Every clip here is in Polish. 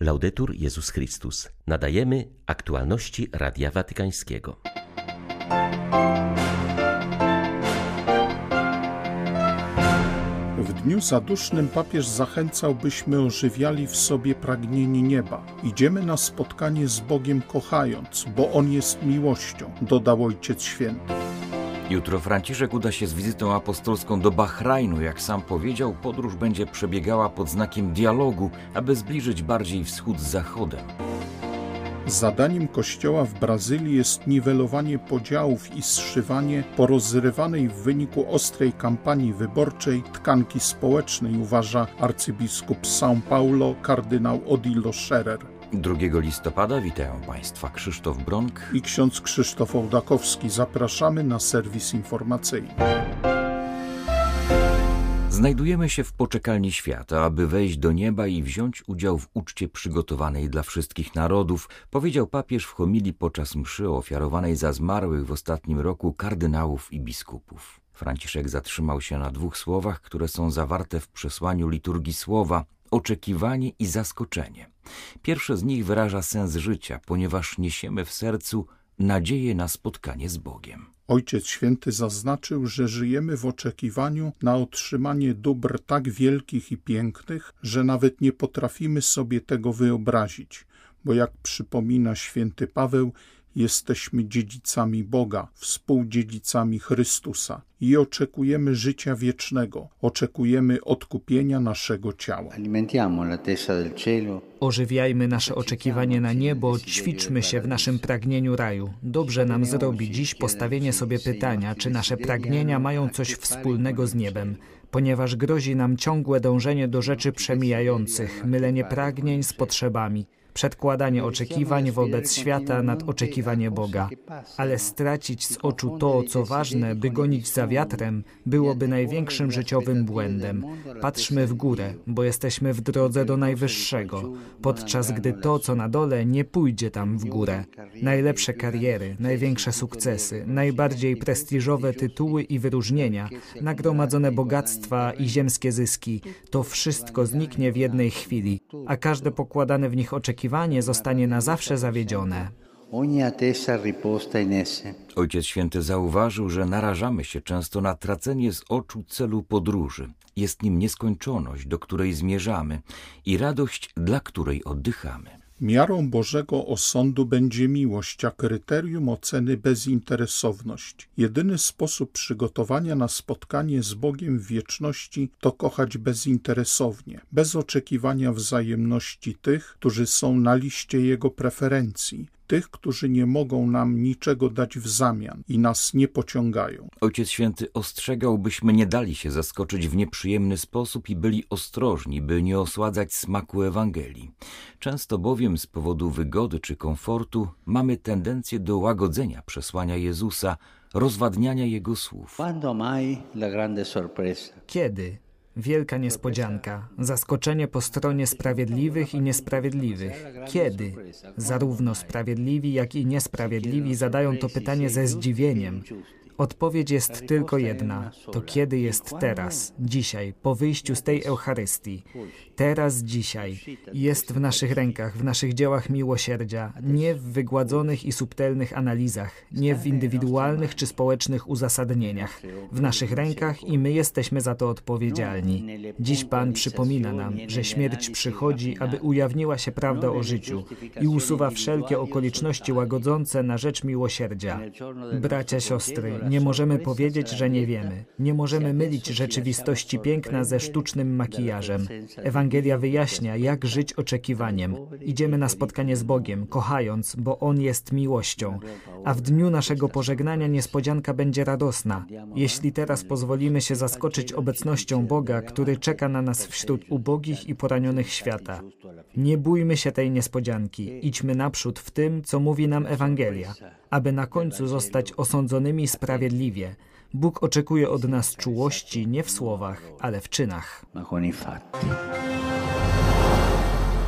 Laudetur Jezus Chrystus. Nadajemy aktualności Radia Watykańskiego. W dniu zadusznym papież zachęcał, byśmy ożywiali w sobie pragnienie nieba. Idziemy na spotkanie z Bogiem kochając, bo On jest miłością, dodał Ojciec Święty. Jutro Franciszek uda się z wizytą apostolską do Bahrajnu. Jak sam powiedział, podróż będzie przebiegała pod znakiem dialogu, aby zbliżyć bardziej wschód z zachodem. Zadaniem Kościoła w Brazylii jest niwelowanie podziałów i zszywanie porozrywanej w wyniku ostrej kampanii wyborczej tkanki społecznej, uważa arcybiskup São Paulo kardynał Odilo Scherer. 2 listopada witają Państwa Krzysztof Bronk i ksiądz Krzysztof Ołdakowski. Zapraszamy na serwis informacyjny. Znajdujemy się w poczekalni świata, aby wejść do nieba i wziąć udział w uczcie przygotowanej dla wszystkich narodów, powiedział papież w homilii podczas mszy ofiarowanej za zmarłych w ostatnim roku kardynałów i biskupów. Franciszek zatrzymał się na dwóch słowach, które są zawarte w przesłaniu liturgii słowa oczekiwanie i zaskoczenie. Pierwsze z nich wyraża sens życia, ponieważ niesiemy w sercu nadzieję na spotkanie z Bogiem. Ojciec Święty zaznaczył, że żyjemy w oczekiwaniu na otrzymanie dóbr tak wielkich i pięknych, że nawet nie potrafimy sobie tego wyobrazić, bo jak przypomina święty Paweł, jesteśmy dziedzicami Boga, współdziedzicami Chrystusa i oczekujemy życia wiecznego, oczekujemy odkupienia naszego ciała. Ożywiajmy nasze oczekiwanie na niebo, ćwiczmy się w naszym pragnieniu raju. Dobrze nam zrobi dziś postawienie sobie pytania, czy nasze pragnienia mają coś wspólnego z niebem ponieważ grozi nam ciągłe dążenie do rzeczy przemijających, mylenie pragnień z potrzebami przedkładanie oczekiwań wobec świata nad oczekiwanie Boga. Ale stracić z oczu to, co ważne, by gonić za wiatrem, byłoby największym życiowym błędem. Patrzmy w górę, bo jesteśmy w drodze do Najwyższego, podczas gdy to, co na dole, nie pójdzie tam w górę. Najlepsze kariery, największe sukcesy, najbardziej prestiżowe tytuły i wyróżnienia, nagromadzone bogactwa i ziemskie zyski, to wszystko zniknie w jednej chwili, a każde pokładane w nich oczekiwanie zostanie na zawsze zawiedzione. Ojciec Święty zauważył, że narażamy się często na tracenie z oczu celu podróży. Jest nim nieskończoność, do której zmierzamy i radość, dla której oddychamy. Miarą Bożego osądu będzie miłość, a kryterium oceny bezinteresowność. Jedyny sposób przygotowania na spotkanie z Bogiem w wieczności to kochać bezinteresownie, bez oczekiwania wzajemności tych, którzy są na liście Jego preferencji, tych, którzy nie mogą nam niczego dać w zamian i nas nie pociągają. Ojciec Święty ostrzegał, byśmy nie dali się zaskoczyć w nieprzyjemny sposób i byli ostrożni, by nie osładzać smaku Ewangelii. Często bowiem z powodu wygody czy komfortu mamy tendencję do łagodzenia przesłania Jezusa, rozwadniania Jego słów. Kiedy Wielka niespodzianka, zaskoczenie po stronie sprawiedliwych i niesprawiedliwych. Kiedy? Zarówno sprawiedliwi, jak i niesprawiedliwi zadają to pytanie ze zdziwieniem. Odpowiedź jest tylko jedna. To kiedy jest teraz, dzisiaj, po wyjściu z tej Eucharystii. Teraz, dzisiaj. Jest w naszych rękach, w naszych dziełach miłosierdzia, nie w wygładzonych i subtelnych analizach, nie w indywidualnych czy społecznych uzasadnieniach. W naszych rękach i my jesteśmy za to odpowiedzialni. Dziś Pan przypomina nam, że śmierć przychodzi, aby ujawniła się prawda o życiu i usuwa wszelkie okoliczności łagodzące na rzecz miłosierdzia. Bracia, siostry, nie możemy powiedzieć, że nie wiemy. Nie możemy mylić rzeczywistości piękna ze sztucznym makijażem. Ewangelia wyjaśnia, jak żyć oczekiwaniem. Idziemy na spotkanie z Bogiem, kochając, bo On jest miłością. A w dniu naszego pożegnania niespodzianka będzie radosna. Jeśli teraz pozwolimy się zaskoczyć obecnością Boga, który czeka na nas wśród ubogich i poranionych świata. Nie bójmy się tej niespodzianki. Idźmy naprzód w tym, co mówi nam Ewangelia, aby na końcu zostać osądzonymi sprawiedliwie. Bóg oczekuje od nas czułości nie w słowach, ale w czynach.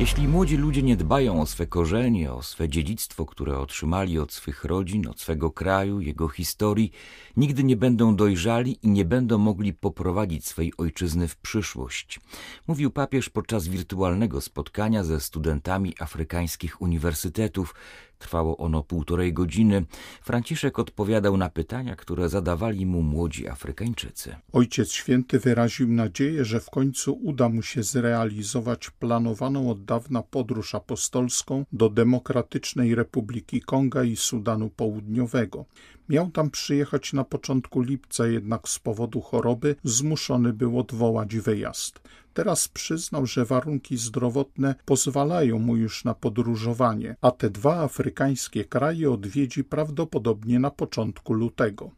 Jeśli młodzi ludzie nie dbają o swe korzenie, o swe dziedzictwo, które otrzymali od swych rodzin, od swego kraju, jego historii, nigdy nie będą dojrzali i nie będą mogli poprowadzić swej ojczyzny w przyszłość. Mówił papież podczas wirtualnego spotkania ze studentami afrykańskich uniwersytetów, Trwało ono półtorej godziny. Franciszek odpowiadał na pytania, które zadawali mu młodzi Afrykańczycy. Ojciec Święty wyraził nadzieję, że w końcu uda mu się zrealizować planowaną od dawna podróż apostolską do Demokratycznej Republiki Konga i Sudanu Południowego. Miał tam przyjechać na początku lipca, jednak z powodu choroby zmuszony był odwołać wyjazd. Teraz przyznał, że warunki zdrowotne pozwalają mu już na podróżowanie, a te dwa afrykańskie kraje odwiedzi prawdopodobnie na początku lutego.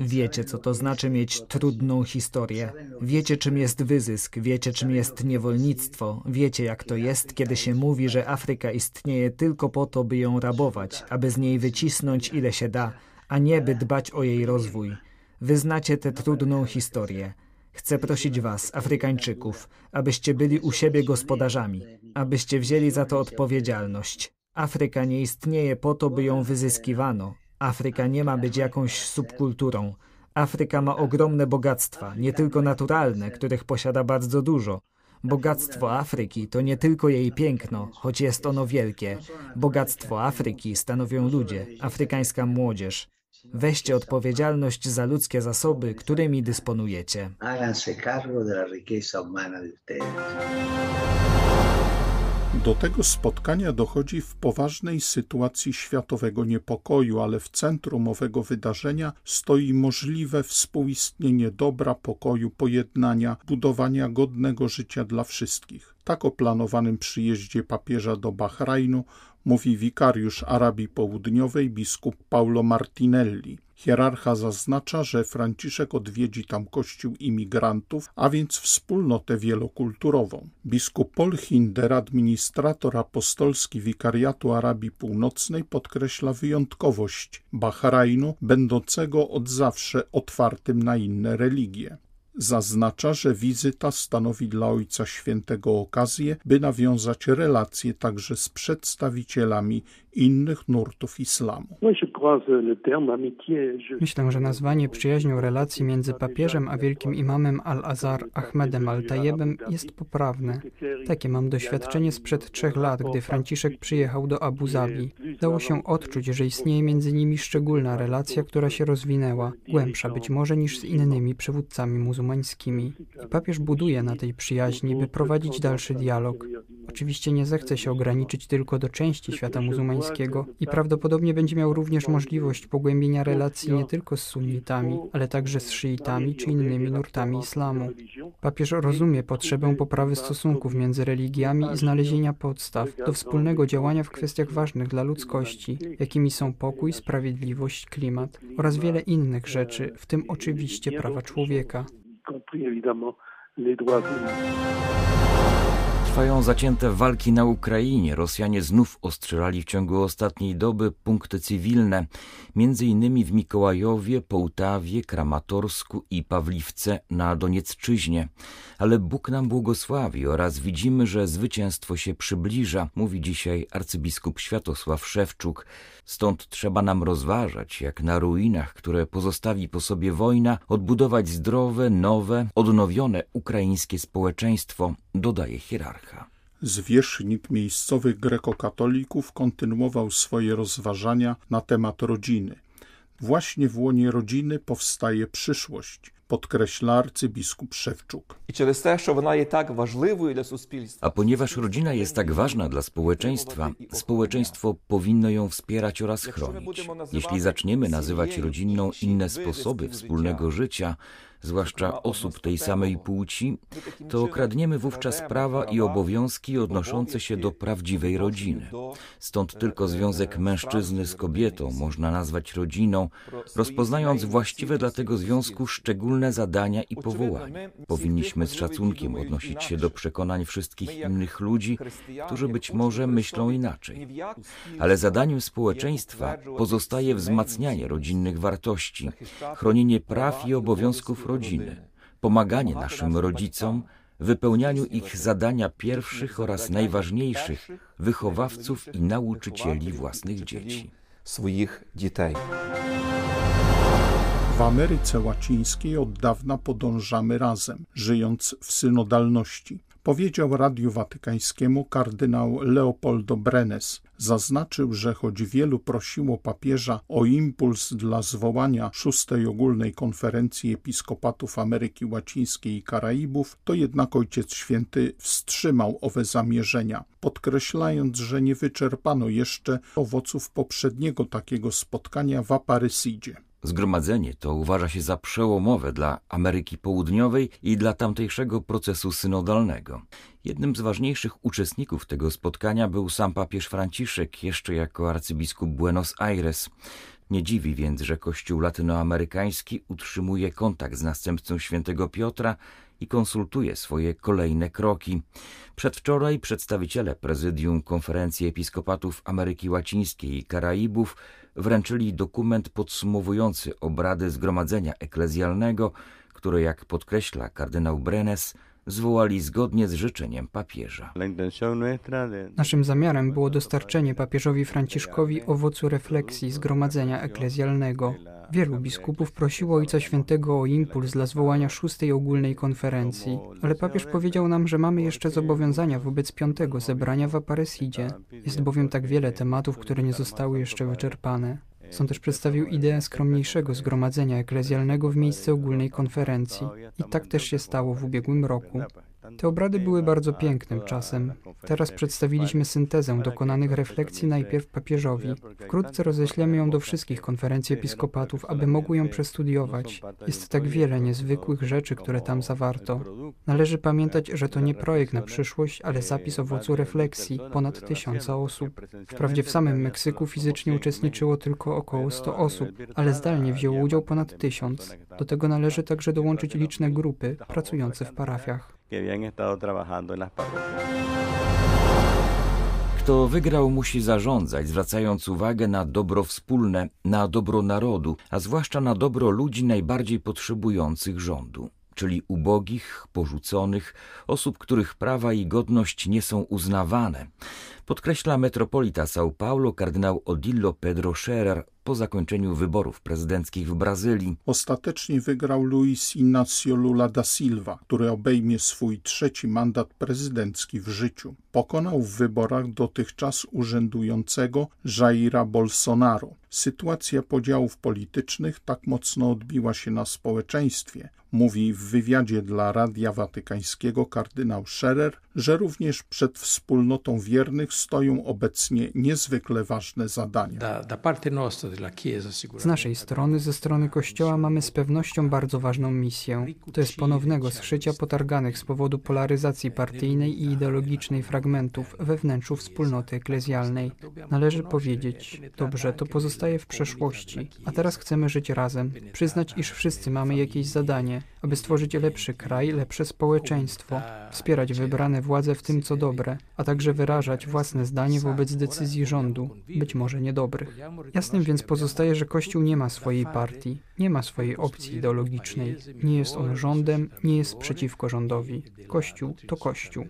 Wiecie, co to znaczy mieć trudną historię. Wiecie, czym jest wyzysk, wiecie, czym jest niewolnictwo, wiecie, jak to jest, kiedy się mówi, że Afryka istnieje tylko po to, by ją rabować, aby z niej wycisnąć ile się da, a nie by dbać o jej rozwój. Wyznacie tę trudną historię. Chcę prosić Was, Afrykańczyków, abyście byli u siebie gospodarzami, abyście wzięli za to odpowiedzialność. Afryka nie istnieje po to, by ją wyzyskiwano. Afryka nie ma być jakąś subkulturą. Afryka ma ogromne bogactwa, nie tylko naturalne, których posiada bardzo dużo. Bogactwo Afryki to nie tylko jej piękno, choć jest ono wielkie. Bogactwo Afryki stanowią ludzie, afrykańska młodzież. Weźcie odpowiedzialność za ludzkie zasoby, którymi dysponujecie. Do tego spotkania dochodzi w poważnej sytuacji światowego niepokoju, ale w centrum owego wydarzenia stoi możliwe współistnienie dobra, pokoju, pojednania, budowania godnego życia dla wszystkich. Tak o planowanym przyjeździe papieża do Bahrajnu mówi wikariusz Arabii Południowej biskup Paulo Martinelli. Hierarcha zaznacza, że Franciszek odwiedzi tam kościół imigrantów, a więc wspólnotę wielokulturową. Biskup Paul Hinder, administrator apostolski wikariatu Arabii Północnej, podkreśla wyjątkowość Bahrajnu, będącego od zawsze otwartym na inne religie. Zaznacza, że wizyta stanowi dla Ojca Świętego okazję, by nawiązać relacje także z przedstawicielami innych nurtów islamu. Myślę, że nazwanie przyjaźnią relacji między papieżem a wielkim imamem Al-Azhar Ahmedem Al-Tajebem jest poprawne. Takie mam doświadczenie sprzed trzech lat, gdy Franciszek przyjechał do Abu Zabi. Dało się odczuć, że istnieje między nimi szczególna relacja, która się rozwinęła, głębsza być może niż z innymi przywódcami muzułmańskimi. I papież buduje na tej przyjaźni, by prowadzić dalszy dialog. Oczywiście nie zechce się ograniczyć tylko do części świata muzułmańskiego i prawdopodobnie będzie miał również możliwość pogłębienia relacji nie tylko z sunnitami, ale także z szyitami czy innymi nurtami islamu. Papież rozumie potrzebę poprawy stosunków między religiami i znalezienia podstaw do wspólnego działania w kwestiach ważnych dla ludzkości, jakimi są pokój, sprawiedliwość, klimat oraz wiele innych rzeczy, w tym oczywiście prawa człowieka. Trwają zacięte walki na Ukrainie. Rosjanie znów ostrzelali w ciągu ostatniej doby punkty cywilne, innymi w Mikołajowie, Połtawie, Kramatorsku i Pawliwce na Doniecczyźnie. Ale Bóg nam błogosławi oraz widzimy, że zwycięstwo się przybliża, mówi dzisiaj arcybiskup Światosław Szewczuk. Stąd trzeba nam rozważać, jak na ruinach, które pozostawi po sobie wojna, odbudować zdrowe, nowe, odnowione ukraińskie społeczeństwo, dodaje hierarcha. Zwierzchnik miejscowych grekokatolików kontynuował swoje rozważania na temat rodziny. Właśnie w łonie rodziny powstaje przyszłość podkreśla arcybiskup Szewczuk. Tak A ponieważ rodzina jest tak ważna dla społeczeństwa, społeczeństwo powinno ją wspierać oraz chronić. Jeśli zaczniemy nazywać rodzinną inne sposoby wspólnego życia, zwłaszcza osób tej samej płci, to okradniemy wówczas prawa i obowiązki odnoszące się do prawdziwej rodziny. Stąd tylko związek mężczyzny z kobietą można nazwać rodziną, rozpoznając właściwe dla tego związku szczególne zadania i powołania. Powinniśmy z szacunkiem odnosić się do przekonań wszystkich innych ludzi, którzy być może myślą inaczej. Ale zadaniem społeczeństwa pozostaje wzmacnianie rodzinnych wartości, chronienie praw i obowiązków rodziny, pomaganie naszym rodzicom, wypełnianiu ich zadania pierwszych oraz najważniejszych wychowawców i nauczycieli własnych dzieci. Swoich dzieci. W Ameryce Łacińskiej od dawna podążamy razem, żyjąc w synodalności. Powiedział Radiu Watykańskiemu kardynał Leopoldo Brenes. Zaznaczył, że choć wielu prosiło papieża o impuls dla zwołania szóstej ogólnej konferencji episkopatów Ameryki Łacińskiej i Karaibów, to jednak Ojciec Święty wstrzymał owe zamierzenia, podkreślając, że nie wyczerpano jeszcze owoców poprzedniego takiego spotkania w Aparysidzie. Zgromadzenie to uważa się za przełomowe dla Ameryki Południowej i dla tamtejszego procesu synodalnego. Jednym z ważniejszych uczestników tego spotkania był sam papież Franciszek, jeszcze jako arcybiskup Buenos Aires. Nie dziwi więc, że Kościół latynoamerykański utrzymuje kontakt z następcą świętego Piotra i konsultuje swoje kolejne kroki. Przedwczoraj przedstawiciele prezydium Konferencji Episkopatów Ameryki Łacińskiej i Karaibów wręczyli dokument podsumowujący obrady Zgromadzenia Eklezjalnego, które, jak podkreśla kardynał Brenes, zwołali zgodnie z życzeniem papieża. Naszym zamiarem było dostarczenie papieżowi Franciszkowi owocu refleksji Zgromadzenia Eklezjalnego. Wielu biskupów prosiło Ojca Świętego o impuls dla zwołania szóstej ogólnej konferencji, ale papież powiedział nam, że mamy jeszcze zobowiązania wobec piątego zebrania w Aparecidzie. Jest bowiem tak wiele tematów, które nie zostały jeszcze wyczerpane. Sąd też przedstawił ideę skromniejszego zgromadzenia eklezjalnego w miejsce ogólnej konferencji. I tak też się stało w ubiegłym roku. Te obrady były bardzo pięknym czasem. Teraz przedstawiliśmy syntezę dokonanych refleksji najpierw papieżowi. Wkrótce roześlemy ją do wszystkich konferencji episkopatów, aby mogły ją przestudiować. Jest tak wiele niezwykłych rzeczy, które tam zawarto. Należy pamiętać, że to nie projekt na przyszłość, ale zapis owocu refleksji ponad tysiąca osób. Wprawdzie w samym Meksyku fizycznie uczestniczyło tylko około 100 osób, ale zdalnie wzięło udział ponad tysiąc. Do tego należy także dołączyć liczne grupy pracujące w parafiach. Kto wygrał, musi zarządzać, zwracając uwagę na dobro wspólne, na dobro narodu, a zwłaszcza na dobro ludzi najbardziej potrzebujących rządu czyli ubogich, porzuconych, osób, których prawa i godność nie są uznawane, podkreśla metropolita São Paulo kardynał Odillo Pedro Scherer po zakończeniu wyborów prezydenckich w Brazylii. Ostatecznie wygrał Luis Inácio Lula da Silva, który obejmie swój trzeci mandat prezydencki w życiu. Pokonał w wyborach dotychczas urzędującego Jaira Bolsonaro. Sytuacja podziałów politycznych tak mocno odbiła się na społeczeństwie, mówi w wywiadzie dla Radia Watykańskiego kardynał Scherer, że również przed wspólnotą wiernych stoją obecnie niezwykle ważne zadania. Z naszej strony, ze strony Kościoła, mamy z pewnością bardzo ważną misję. To jest ponownego zszycia potarganych z powodu polaryzacji partyjnej i ideologicznej fragmentów we wnętrzu wspólnoty eklezjalnej. Należy powiedzieć, dobrze, to pozostaje w przeszłości, a teraz chcemy żyć razem, przyznać, iż wszyscy mamy jakieś zadanie, aby stworzyć lepszy kraj, lepsze społeczeństwo, wspierać wybrane władze w tym, co dobre, a także wyrażać własne zdanie wobec decyzji rządu, być może niedobrych. Jasnym więc pozostaje, że Kościół nie ma swojej partii, nie ma swojej opcji ideologicznej, nie jest on rządem, nie jest przeciwko rządowi. Kościół to Kościół.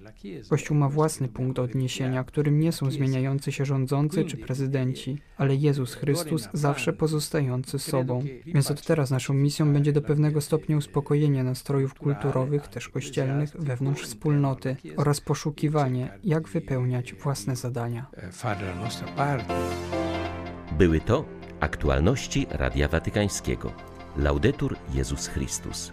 Kościół ma własny punkt odniesienia, którym nie są zmieniający się rządzący czy prezydenci, ale Jezus Chrystus zawsze pozostający sobą. Więc od teraz naszą misją będzie do pewnego stopnia uspokojenie nastrojów kulturowych, też kościelnych, wewnątrz wspólnoty oraz poszukiwanie, jak wypełniać własne zadania. Były to aktualności Radia Watykańskiego. Laudetur Jezus Chrystus.